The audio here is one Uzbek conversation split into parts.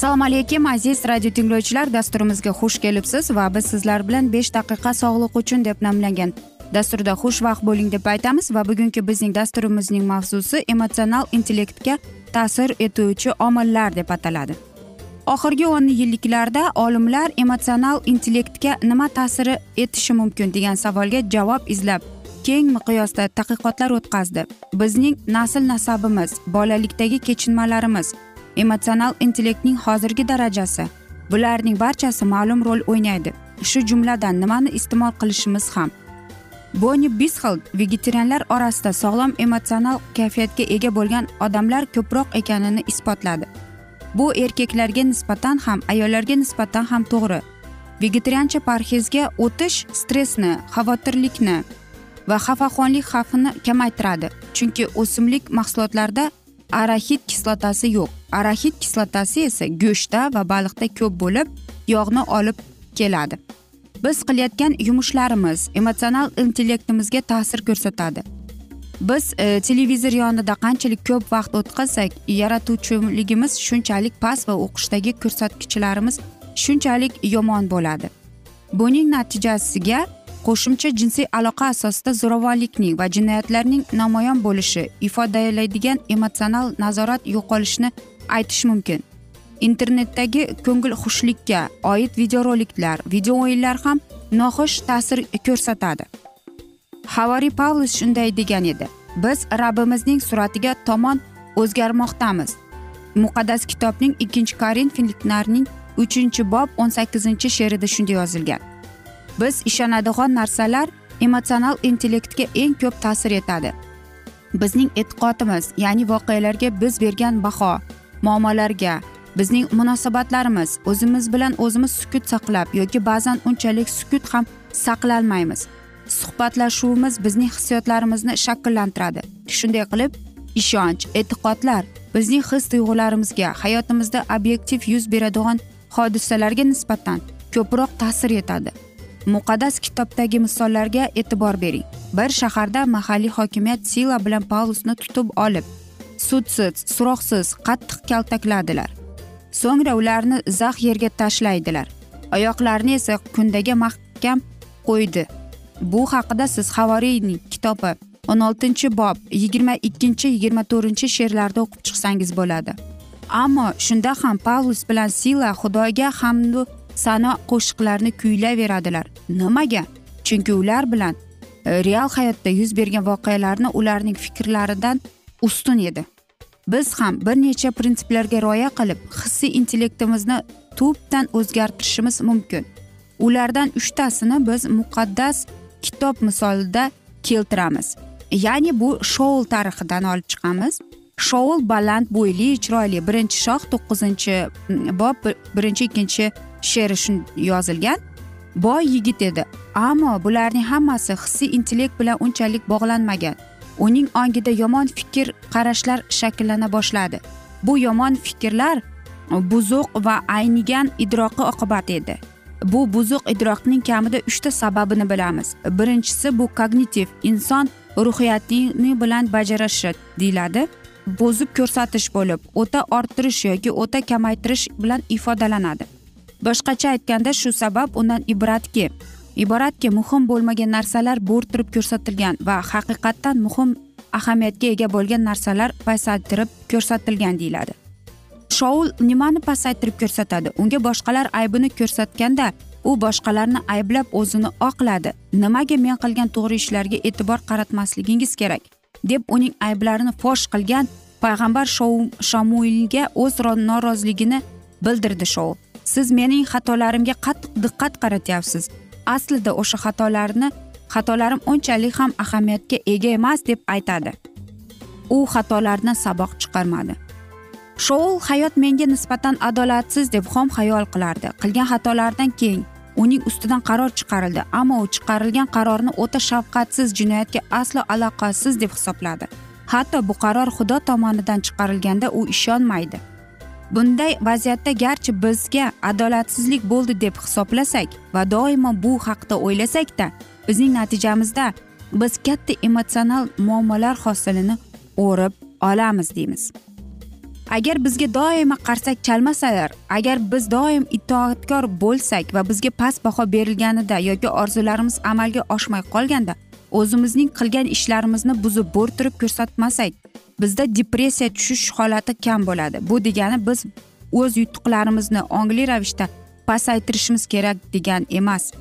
assalomu alaykum aziz radio tinglovchilar. Dasturimizga xush kelibsiz va biz sizlar bilan besh daqiqa sog'liq uchun deb nomlangan dasturda xushvaqt bo'ling deb aytamiz va bugungi bizning dasturimizning mavzusi emotsional intellektga ta'sir etuvchi omillar deb ataladi. Oxirgi o'n yilliklarda olimlar emotsional intellektga nima ta'siri etishi mumkin degan savolga javob izlab keng miqyosda tadqiqotlar o'tkazdi. Bizning nasl nasabimiz bolalikdagi kechinmalarimiz emotsional intellektning hozirgi darajasi. Bularning barchasi ma'lum rol o'ynaydi. Shu jumladan nimani iste'mol qilishimiz ham. Boni bisxeld vegetarianlar orasida sog'lom emotsional kayfiyatga ega bo'lgan odamlar ko'proq ekanini isbotladi. Bu erkaklarga nisbatan ham ayollarga nisbatan ham to'g'ri. Vegetariancha parhezga o'tish stressni xavotirlikni va xafaxonlik xavfini kamaytiradi. Chunki o'simlik mahsulotlarida araxid kislotasi yo'q. Araxid kislotasi esa go'shtda va baliqda ko'p bo'lib yog'ni olib keladi. Biz qilayotgan yumushlarimiz emotsional intellektimizga ta'sir ko'rsatadi. Biz e, televizor yonida qanchalik ko'p vaqt o'tkazsak yaratuvchiligimiz shunchalik past va o'qishdagi ko'rsatkichlarimiz shunchalik yomon bo'ladi. Buning natijasiga qo'shimcha jinsiy aloqa asosida zo'ravonlikning va jinoyatlarning namoyon bo'lishi ifodalaydigan emotsional nazorat yo'qolishini aytish mumkin. Internetdagi ko'ngilxushlikka oid videoroliklar video o'yinlar ham noxush ta'sir ko'rsatadi. Havariy pavlus shunday degan edi. Biz rabbimizning suratiga tomon o'zgarmoqdamiz. Muqaddas kitobning ikkinchi korinfinliklarning uchinchi bob o'n sakkizinchi she'rida shunday yozilgan. Biz ishonadigan narsalar emotsional intellektga eng ko'p ta'sir etadi. Bizning e'tiqodimiz ya'ni voqealarga biz bergan baho muammolarga. Bizning munosabatlarimiz o'zimiz bilan o'zimiz sukut saqlab yoki ba'zan unchalik sukut ham saqlolmaymiz suhbatlashuvimiz bizning hissiyotlarimizni shakllantiradi. Shunday qilib ishonch e'tiqodlar bizning his tuyg'ularimizga hayotimizda obyektiv yuz beradigan hodisalarga nisbatan ko'proq ta'sir etadi. Muqaddas kitobdagi misollarga e'tibor bering. Bir shaharda mahalliy hokimiyat sila bilan paulusni tutib olib sudsiz so'roqsiz qattiq kaltakladilar. So'ngra ularni zax yerga tashlaydilar. Oyoqlarini esa kundaga mahkam qo'ydi. Bu haqida siz havoriyning kitobi o'n oltinchi bob yigirma ikkinchi yigirma to'rtinchi she'rlarda o'qib chiqsangiz bo'ladi. Ammo shunda ham pavlus bilan sila xudoga hamdu sano qo'shiqlarini kuylayveradilar. Nimaga? Chunki ular bilan e, real hayotda yuz bergan voqealarni ularning fikrlaridan ustun edi. Biz ham bir necha prinsiplarga rioya qilib hissiy intellektimizni tubdan o'zgartirishimiz mumkin. Ulardan uchtasini biz muqaddas kitob misolida keltiramiz. Ya'ni bu shoul tarixidan olib chiqamiz. Shoul baland bo'yli chiroyli birinchi shoh to'qqizinchi bob birinchi ikkinchi she'ri shu yozilgan. Boy yigit edi ammo bularning hammasi hissiy intellekt bilan unchalik bog'lanmagan. Uning ongida yomon fikr qarashlar shakllana boshladi. Bu yomon fikrlar buzuq va aynigan idroqi oqibati edi. Bu buzuq idroqning kamida uchta sababini bilamiz. Birinchisi bu kognitiv inson ruhiyatini bilan bajarishi deyiladi. Buzib ko'rsatish bo'lib o'ta orttirish yoki o'ta kamaytirish bilan ifodalanadi. Boshqacha aytganda shu sabab undan iboratki iboratki muhim bo'lmagan narsalar bo'rttirib ko'rsatilgan va haqiqatdan muhim ahamiyatga ega bo'lgan narsalar pasaytirib ko'rsatilgan deyiladi. Shoul nimani pasaytirib ko'rsatadi? Unga boshqalar aybini ko'rsatganda u boshqalarni ayblab o'zini oqladi. Nimaga men qilgan to'g'ri ishlarga e'tibor qaratmasligingiz kerak? deb uning ayblarini fosh qilgan payg'ambar shamuilga o'z noroziligini bildirdi shoul. Siz mening xatolarimga qattiq diqqat qaratyapsiz. Aslida o'sha xatolarni xatolarim unchalik ham ahamiyatga ega emas deb aytadi. U xatolardan saboq chiqarmadi. Shoul hayot menga nisbatan adolatsiz deb xom xayol qilardi. Qilgan xatolaridan keyin uning ustidan qaror chiqarildi ammo u chiqarilgan qarorni o'ta shafqatsiz jinoyatga aslo aloqasiz deb hisobladi. Hatto bu qaror xudo tomonidan chiqarilganda u ishonmaydi. Bunday vaziyatda garchi bizga adolatsizlik bo'ldi deb hisoblasak va doimo bu haqda o'ylasakda bizning natijamizda biz katta emotsional muammolar hosilini o'rib olamiz deymiz. Agar bizga doimo qarsak chalmasalar agar biz doim itoatkor bo'lsak va bizga past baho berilganida yoki orzularimiz amalga oshmay qolganda o'zimizning qilgan ishlarimizni buzib bo'rttirib ko'rsatmasak bizda depressiya tushish holati kam bo'ladi. Bu degani biz o'z yutuqlarimizni ongli ravishda pasaytirishimiz kerak degan emas.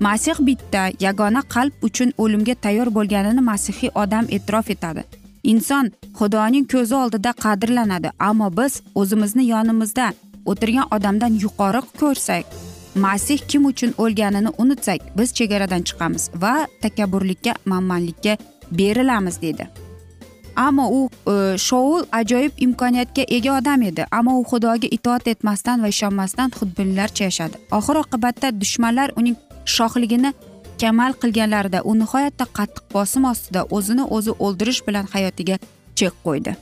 Masih bitta yagona qalb uchun o'limga tayyor bo'lganini masihiy odam e'tirof etadi. Inson xudoning ko'zi oldida qadrlanadi ammo biz o'zimizni yonimizda o'tirgan odamdan yuqori ko'rsak masih kim uchun o'lganini unutsak biz chegaradan chiqamiz va takabburlikka manmanlikka berilamiz dedi. Ammo u e, shoul ajoyib imkoniyatga ega odam edi. Ammo u xudoga itoat etmasdan va ishonmasdan xudbinlarcha yashadi. Oxir oqibatda dushmanlar uning shohligini kamal qilganlarida u nihoyatda qattiq bosim ostida o'zini o'zi o'ldirish bilan hayotiga chek qo'ydi.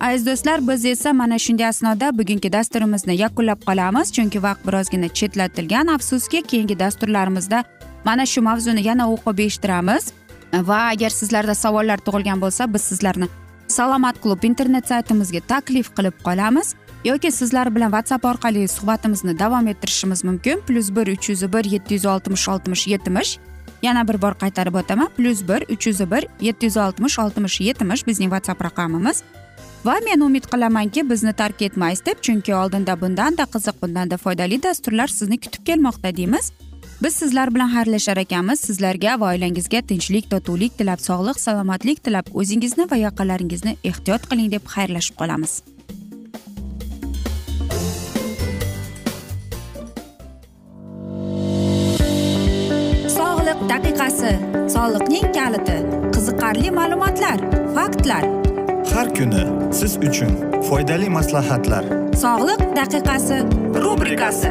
Aziz do'stlar biz esa mana shunday asnoda bugungi dasturimizni yakunlab qolamiz chunki vaqt birozgina chetlatilgan. Afsuski keyingi dasturlarimizda mana shu mavzuni yana o'qib eshittiramiz. Va agar sizlarda savollar tug'ilgan bo'lsa biz sizlarni salomat klub internet saytimizga taklif qilib qolamiz. Yoki sizlar bilan whatsapp orqali suhbatimizni davom ettirishimiz mumkin. Plyus bir uch yuz bir yetti yuz oltmish oltmish yetmish. Yana bir bor qaytarib o'taman. Plyus bir uch yuz bir yetti yuz oltmish oltmish yetmish bizning whatsapp raqamimiz. Va men umid qilamanki bizni tark etmaysiz deb chunki oldinda bundanda qiziq bundanda foydali dasturlar sizni kutib kelmoqda deymiz. Biz sizlar bilan xayrlashar ekanmiz. Sizlarga va oilangizga tinchlik totuvlik tilab sog'lik salomatlik tilab o'zingizni va yaqinlaringizni ehtiyot qiling deb xayrlashib qolamiz. Sog'liq daqiqasi. Soliqning kaliti. Qiziqarli ma'lumotlar faktlar. Har kuni siz uchun foydali maslahatlar. Sog'liq daqiqasi rubrikasi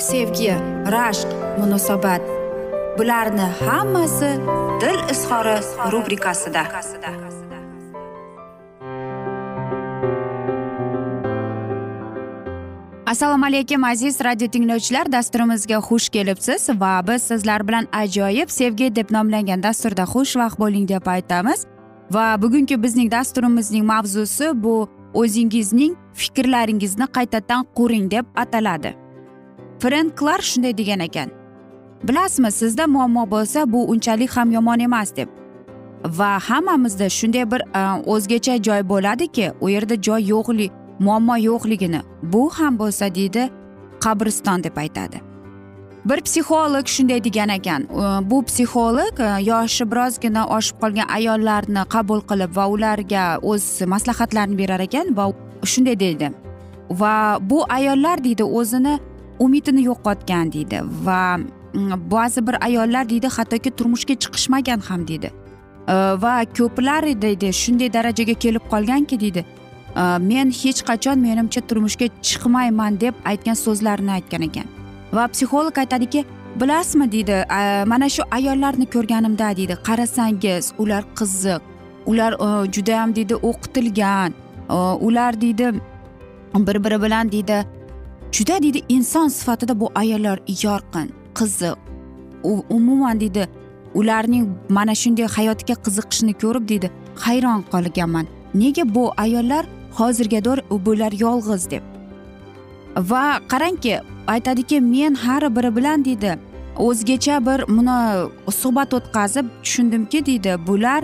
sevgi rashq munosabat. Bularni hammasi dil izhori rubrikasida. Assalomu alaykum aziz radio tinglovchilar. Dasturimizga xush kelibsiz va biz sizlar bilan ajoyib sevgi deb nomlangan dasturda xushvaqt bo'ling deb aytamiz. Va bugungi bizning dasturimizning mavzusi bu o'zingizning fikrlaringizni qaytadan quring deb ataladi. Frenk klark shunday degan ekan. Bilasizmi sizda muammo bo'lsa bu unchalik ham yomon emas deb. Va hammamizda shunday bir e, o'zgacha joy bo'ladiki u yerda joy yo'qlik muammo yo'qligini bu ham bo'lsa deydi qabriston deb aytadi. Bir psixolog shunday degan ekan bu psixolog e, yoshi birozgina oshib qolgan ayollarni qabul qilib va ularga o'z maslahatlarini berar ekan va shunday deydi. Va bu ayollar deydi o'zini umidini yo'qotgan deydi va mm, ba'zi bir ayollar deydi hattoki turmushga chiqishmagan ham deydi. E, va ko'plar deydi shunday darajaga kelib qolganki deydi e, men hech qachon menimcha turmushga chiqmayman deb aytgan so'zlarini aytgan ekan. Va psixolog aytadiki bilasizmi deydi e, mana shu ayollarni ko'rganimda deydi qarasangiz ular qiziq ular judayam deydi o'qitilgan ular deydi bir biri bilan deydi juda deydi inson sifatida bu ayollar yorqin qiziq. Umuman deydi ularning mana shunday hayotga qiziqishini ko'rib deydi hayron qolganman. Nega bu ayollar hozirgador bular yolg'iz deb. Va qarangki aytadiki men har biri bilan deydi o'zgacha bir buni suhbat o'tkazib tushundimki deydi bular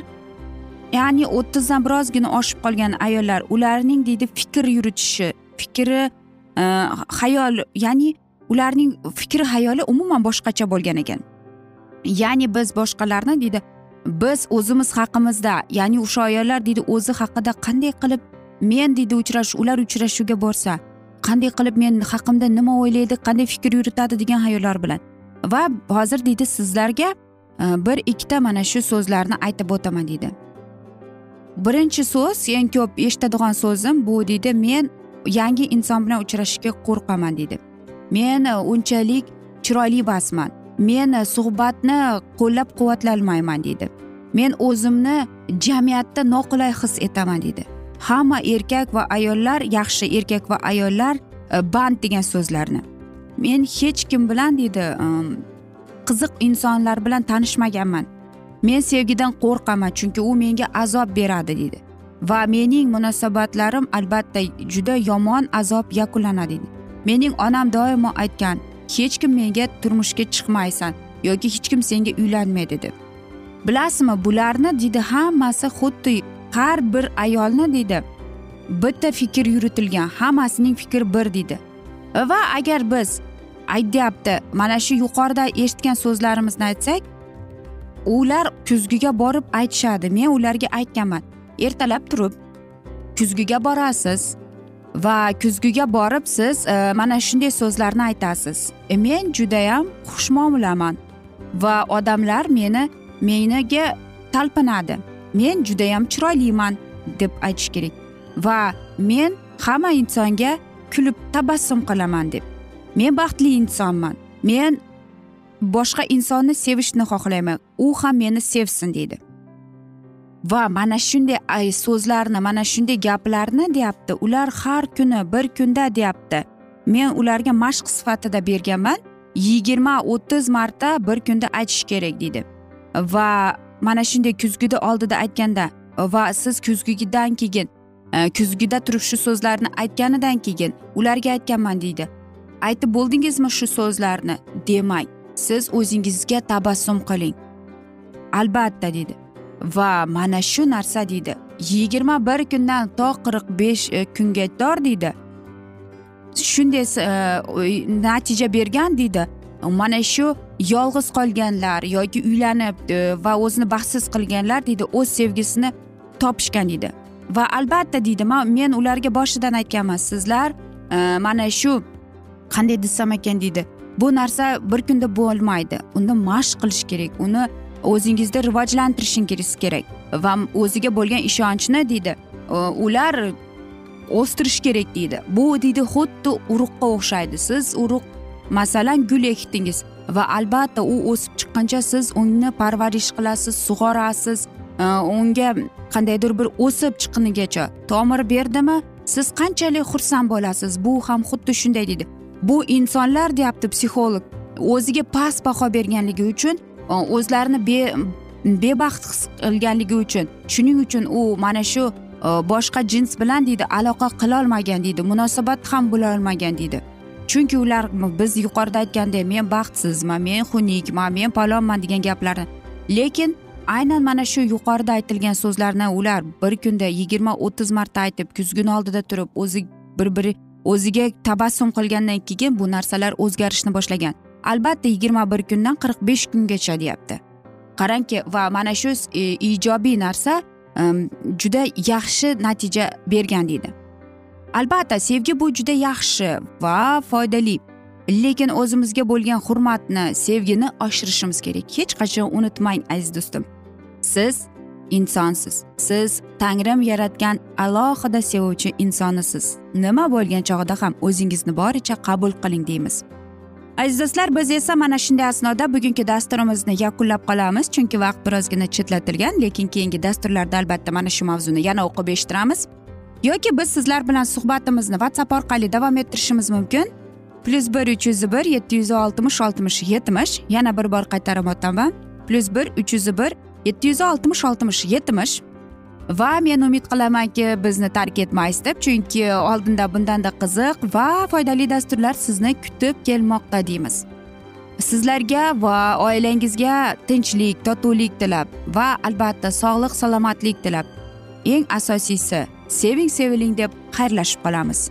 ya'ni o'ttizdan birozgina oshib qolgan ayollar ularning deydi fikr yuritishi fikri Э, hayol ya'ni ularning fikri hayoli umuman boshqacha bo'lgan ekan. Ya'ni biz boshqalarni deydi biz o'zimiz haqimizda ya'ni o'sha ayollar deydi o'zi haqida qanday qilib men deydi uchrash ular uchrashuvga borsa qanday qilib men haqimda nima o'ylaydi qanday fikr yuritadi degan hayollar bilan. Va hozir deydi sizlarga e, bir ikkita mana shu so'zlarni aytib o'taman deydi. Birinchi so'z eng ko'p eshitadigan so'zim bu deydi men yangi inson bilan uchrashishga qo'rqaman deydi men e, unchalik chiroyli emasman men e, suhbatni qo'llab quvvatlolmayman deydi men o'zimni jamiyatda noqulay his etaman deydi hamma erkak va ayollar yaxshi erkak va ayollar e, band degan so'zlarni. Men hech kim bilan deydi qiziq insonlar bilan tanishmaganman. Men sevgidan qo'rqaman chunki u menga azob beradi deydi va mening munosabatlarim albatta juda yomon azob yakunlanadi. Mening onam doimo aytgan hech kim menga turmushga chiqmaysan yoki hech kim senga uylanmaydi deb. Bilasizmi bularni? deydi hammasi xuddi har bir ayolni deydi bitta fikr yuritilgan hammasining fikri bir deydi va agar biz aytyapti mana shu yuqorida eshitgan so'zlarimizni aytsak ular kuzgiga borib aytishadi. Men ularga aytganman ertalab turib kuzgiga borasiz va kuzgiga borib siz e, mana shunday so'zlarni aytasiz. E, men judayam xushmuomalaman va odamlar meni meniga talpinadi. Men judayam chiroyliman deb aytish kerak va men hamma insonga kulib tabassum qilaman deb. Men baxtli insonman. Men boshqa insonni sevishni xohlayman. U ham meni sevsin deydi. Va mana shunday so'zlarni mana shunday gaplarni deyapti. Ular har kuni bir kunda deyapti. Men ularga mashq sifatida berganman. Yigirma o'ttiz marta bir kunda aytish kerak deydi. Va mana shunday kuzgida oldida aytganda va siz kuzgidan keyin e, kuzgida turib shu so'zlarni aytganidan keyin ularga aytganman deydi. Aytib bo'ldingizmi shu so'zlarni? Demang siz o'zingizga tabassum qiling. Albatta deydi. Va mana shu narsa deydi. Yigirma bir kundan to qirq besh e, kunga tor deydi. Shunday e, natija bergan deydi. Mana shu yolg'iz qolganlar yoki uylanib e, va o'zini baxtsiz qilganlar deydi o'z sevgisini topishgan deydi. Va albatta deydi men ularga boshidan aytganman sizlar mana shu qanday desam ekan deydi. Bu narsa bir kunda bo'lmaydi. Uni mashq qilish kerak uni o'zingizda rivojlantirishingiz kerak va o'ziga bo'lgan ishonchni deydi e, ular o'stirish kerak deydi. Bu deydi xuddi urug'qa o'xshaydi. Siz urug' masalan gul ekdingiz va albatta u o'sib chiqqancha siz uni parvarish qilasiz sug'orasiz e, unga qandaydir bir o'sib chiqqunigacha tomir berdimi? Siz qanchalik xursand bo'lasiz? Bu ham xuddi shunday deydi. Bu insonlar deyapti psixolog o'ziga past baho berganligi uchun o'zlarini be bebaxt his qilganligi uchun shuning uchun u mana shu boshqa jins bilan deydi aloqa qilolmagan deydi munosabat ham bo'lolmagan deydi. Chunki ular biz yuqorida aytgandek men baxtsizman men xunukman men palonman degan gaplarni lekin aynan mana shu yuqorida aytilgan so'zlarni ular bir kunda yigirma o'ttiz marta aytib kuzgun oldida turib o'zi bir biri o'ziga tabassum qilgandan keyin bu narsalar o'zgarishni boshlagan. Albatta yigirma bir kundan qirq besh kungacha deyapti. Qarangki va mana shu e, ijobiy narsa juda yaxshi natija bergan deydi. Albatta sevgi bu juda yaxshi va foydali lekin o'zimizga bo'lgan hurmatni sevgini oshirishimiz kerak. Hech qachon unutmang aziz do'stim. Siz insonsiz. Siz tangrim yaratgan alohida sevuvchi insonisiz. Nima bo'lgan chog'ida ham o'zingizni boricha qabul qiling deymiz. Aziz do'stlar biz esa mana shunday asnoda bugungi dasturimizni yakunlab qolamiz. Chunki vaqt birozgina chetlatilgan lekin keyingi dasturlarda albatta mana shu mavzuni yana o'qib eshittiramiz. Yoki biz sizlar bilan suhbatimizni whatsapp orqali davom ettirishimiz mumkin. plyus bir uch yuz bir yetti yuz oltmish oltmish yetmish yana bir bor qaytarib o'taman plyus bir uch yuz bir yetti yuz oltmish oltmish yetmish va men umid qilamanki bizni tark etmaysiz deb chunki oldinda bundanda qiziq va foydali dasturlar sizni kutib kelmoqda deymiz. Sizlarga va oilangizga tinchlik totuvlik tilab va albatta sog'lik salomatlik tilab. Eng asosiysi seving seviling deb xayrlashib qolamiz.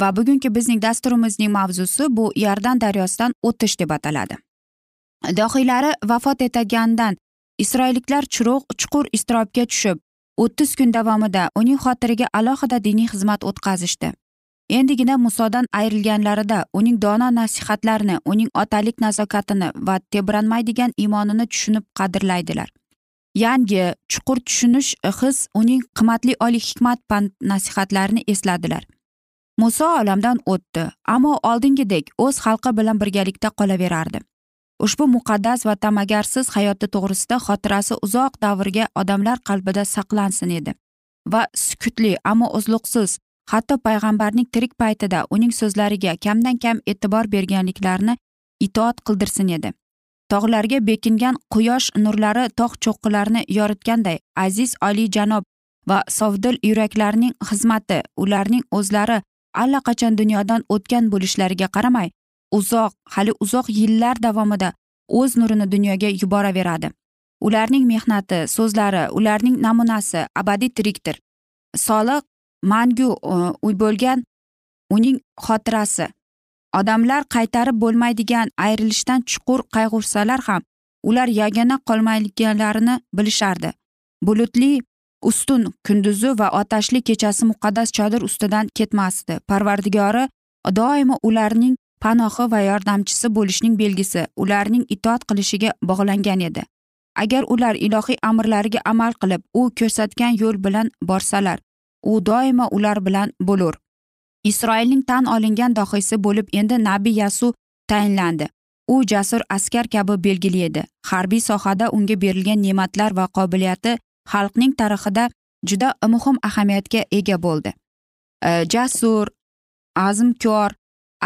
Va bugungi bizning dasturimizning mavzusi bu iordan daryosidan o'tish deb ataladi. Dohiylari vafot etgandan isroilliklar churuq chuqur iztirobga tushib o'ttiz kun davomida uning xotiriga alohida diniy xizmat o'tkazishdi. Endigina musodan ayrilganlarida uning dono nasihatlarini uning otalik nazokatini va tebranmaydigan iymonini tushunib qadrlaydilar. Yangi chuqur tushunish his uning qimmatli oliy hikmat pand nasihatlarini esladilar. Muso olamdan o'tdi ammo oldingidek o'z xalqi bilan birgalikda qolaverardi. Ushbu muqaddas va ta'magarsiz hayoti to'g'risida xotirasi uzoq davrga odamlar qalbida saqlansin edi va sukutli ammo uzluqsiz hatto payg'ambarning tirik paytida uning so'zlariga kamdan kam e'tibor berganliklarini itoat qildirsin edi. Tog'larga bekingan quyosh nurlari tog' cho'qqilarini yoritganday aziz oliyjanob va sovdil yuraklarning xizmati ularning o'zlari allaqachon dunyodan o'tgan bo'lishlariga qaramay uzoq hali uzoq yillar davomida o'z nurini dunyoga yuboraveradi. Ularning mehnati so'zlari ularning namunasi abadiy tirikdir. Soliq mangu bo'lgan uning xotirasi. Odamlar qaytarib bo'lmaydigan ayrilishdan chuqur qayg'ursalar ham ular yagona qolmaydiganlarini bilishardi. Bulutli ustun kunduzi va otashli kechasi muqaddas chodir ustidan ketmasdi. Parvardigori doimo ularning panohi va yordamchisi bo'lishning belgisi ularning itoat qilishiga bog'langan edi. Agar ular ilohiy amrlariga amal qilib u ko'rsatgan yo'l bilan borsalar u doimo ular bilan bo'lur. Isroilning tan olingan dohiysi bo'lib endi nabiy yasu tayinlandi. U jasur askar kabi belgili edi. Harbiy sohada unga berilgan ne'matlar va qobiliyati xalqning tarixida juda muhim ahamiyatga ega bo'ldi. E, jasur azmkor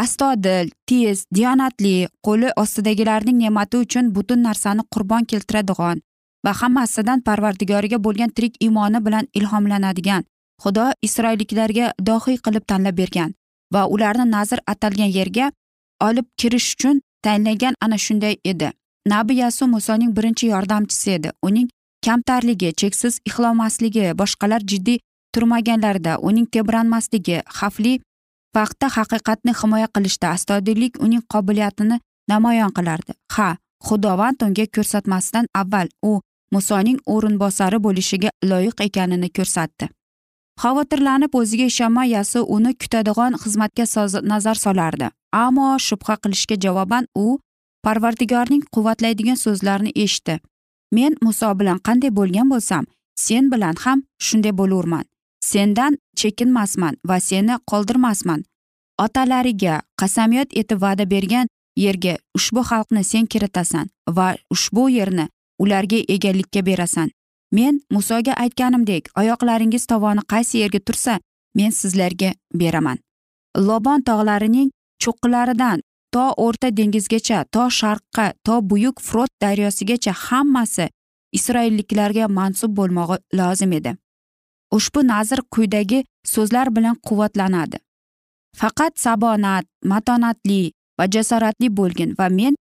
astodil tez diyonatli qo'li ostidagilarning ne'mati uchun butun narsani qurbon keltiradigan va hammasidan parvardigoriga bo'lgan tirik iymoni bilan ilhomlanadigan xudo isroilliklarga dohiy qilib tanlab bergan va ularni nazr atalgan yerga olib kirish uchun tayinlagan ana shunday edi. Nabi yasu musoning birinchi yordamchisi edi. Uning kamtarligi cheksiz ixlomasligi boshqalar jiddiy turmaganlarida uning tebranmasligi xavfli vaqtda haqiqatni himoya qilishda astoydillik uning qobiliyatini namoyon qilardi. Ha xudovand unga ko'rsatmasdan avval u musoning o'rinbosari bo'lishiga loyiq ekanini ko'rsatdi. Xavotirlanib o'ziga ishonmay yasu uni kutadigan xizmatga nazar solardi. Ammo shubha qilishga javoban u parvardigorning quvvatlaydigan so'zlarini eshitdi. Men muso bilan qanday bo'lgan bo'lsam sen bilan ham shunday bo'lurman sendan chekinmasman va seni qoldirmasman. Otalariga qasamyod etib va'da bergan yerga ushbu xalqni sen kiritasan va ushbu yerni ularga egalikka berasan. Men musoga aytganimdek oyoqlaringiz tovoni qaysi yerga tursa men sizlarga beraman. Lobon tog'larining cho'qqilaridan to o'rta dengizgacha to sharqqa to buyuk frot daryosigacha hammasi isroilliklarga mansub bo'lmog'i lozim edi. Ushbu nazr quyidagi so'zlar bilan quvvatlanadi. Faqat sabonat matonatli va jasoratli bo'lgin va men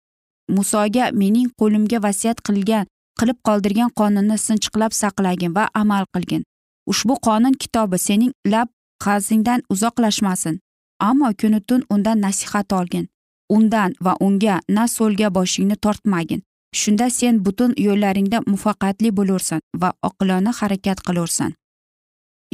musoga mening qo'limga vasiyat qilgan qilib qoldirgan qonunni sinchiqlab saqlagin va amal qilgin. Ushbu qonun kitobi sening lab g'azingdan uzoqlashmasin ammo kunu tun undan nasihat olgin. Undan va unga na so'lga boshingni tortmagin. Shunda sen butun yo'llaringda muvaffaqiyatli bo'lursan va oqilona harakat qilursan.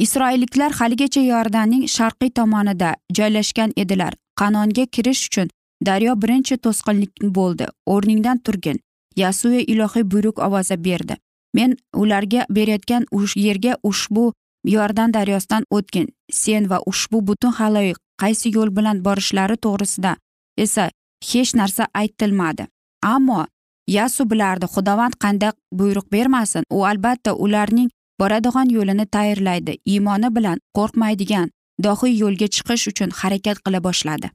Isroilliklar haligacha yordanning sharqiy tomonida joylashgan edilar. Qanonga kirish uchun daryo birinchi to'sqinlik bo'ldi. O'rningdan turgin. Yasuya ilohiy buyruq ovoza berdi. Men ularga berayotgan yerga ushbu yordan daryosidan o'tgin. Sen va ushbu butun haloyiq qaysi yo'l bilan borishlari to'g'risida esa hech narsa aytilmadi. Ammo yasu bilardi xudovand qanday buyruq bermasin? U albatta ularning boradigan yo'lini tayyorlaydi iymoni bilan qo'rqmaydigan dohiy yo'lga chiqish uchun harakat qila boshladi.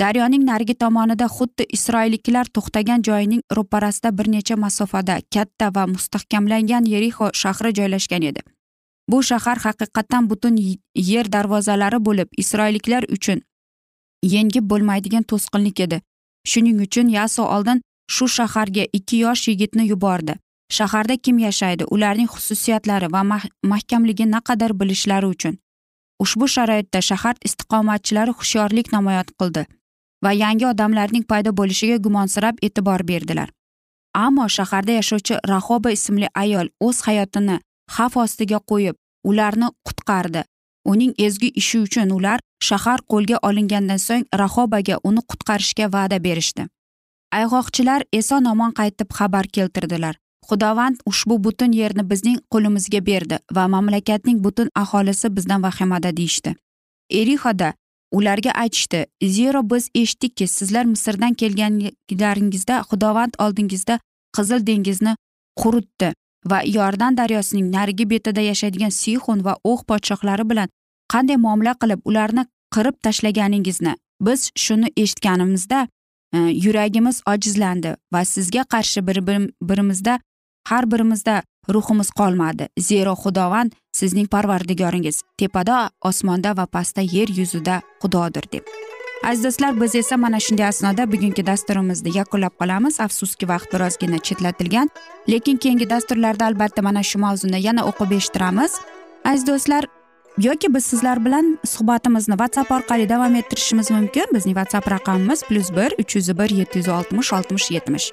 Daryoning narigi tomonida xuddi isroilliklar to'xtagan joyining ro'parasida bir necha masofada katta va mustahkamlangan yerixo shahri joylashgan edi. Bu shahar haqiqatdan butun yer darvozalari bo'lib isroilliklar uchun yengib bo'lmaydigan to'sqinlik edi. Shuning uchun yaso oldin shu shaharga ikki yosh yigitni yubordi. Shaharda kim yashaydi ularning xususiyatlari va mahkamligi naqadar bilishlari uchun. Ushbu sharoitda shahar istiqomatchilari hushyorlik namoyon qildi va yangi odamlarning paydo bo'lishiga gumonsirab e'tibor berdilar. Ammo shaharda yashovchi rahoba ismli ayol o'z hayotini xavf ostiga qo'yib ularni qutqardi. Uning ezgu ishi uchun ular shahar qo'lga olingandan so'ng rahobaga uni qutqarishga va'da berishdi. Ayg'oqchilar eson omon qaytib xabar keltirdilar. Xudovand ushbu butun yerni bizning qo'limizga berdi va mamlakatning butun aholisi bizdan vahimada deyishdi. Erixoda ularga aytishdi zero biz eshitdikki sizlar misrdan kelganlaringizda xudovand oldingizda qizil dengizni quritdi. Va iordan daryosining narigi betida yashaydigan sixon va o'g' podshohlari bilan qanday muomala qilib ularni qirib tashlaganingizni biz shuni eshitganimizda e, yuragimiz ojizlandi va sizga qarshi bir birimizda har birimizda ruhimiz qolmadi. Zero xudovand sizning parvardigoringiz. Tepada osmonda va pastda yer yuzida xudodir deb. Aziz do'stlar biz esa mana shunday asnoda bugungi dasturimizni yakunlab qolamiz. Afsuski vaqt birozgina chetlatilgan lekin keyingi dasturlarda albatta mana shu mavzuni yana o'qib eshittiramiz. Aziz do'stlar yoki biz sizlar bilan suhbatimizni whatsapp orqali davom ettirishimiz mumkin. Bizning whatsapp raqamimiz plyus bir uch yuz bir yetti yuz oltmish oltmish yetmish.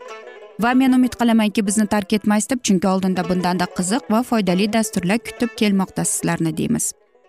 Va men umid qilamanki bizni tark etmaysiz deb chunki oldinda bundanda qiziq va foydali dasturlar kutib kelmoqda sizlarni deymiz.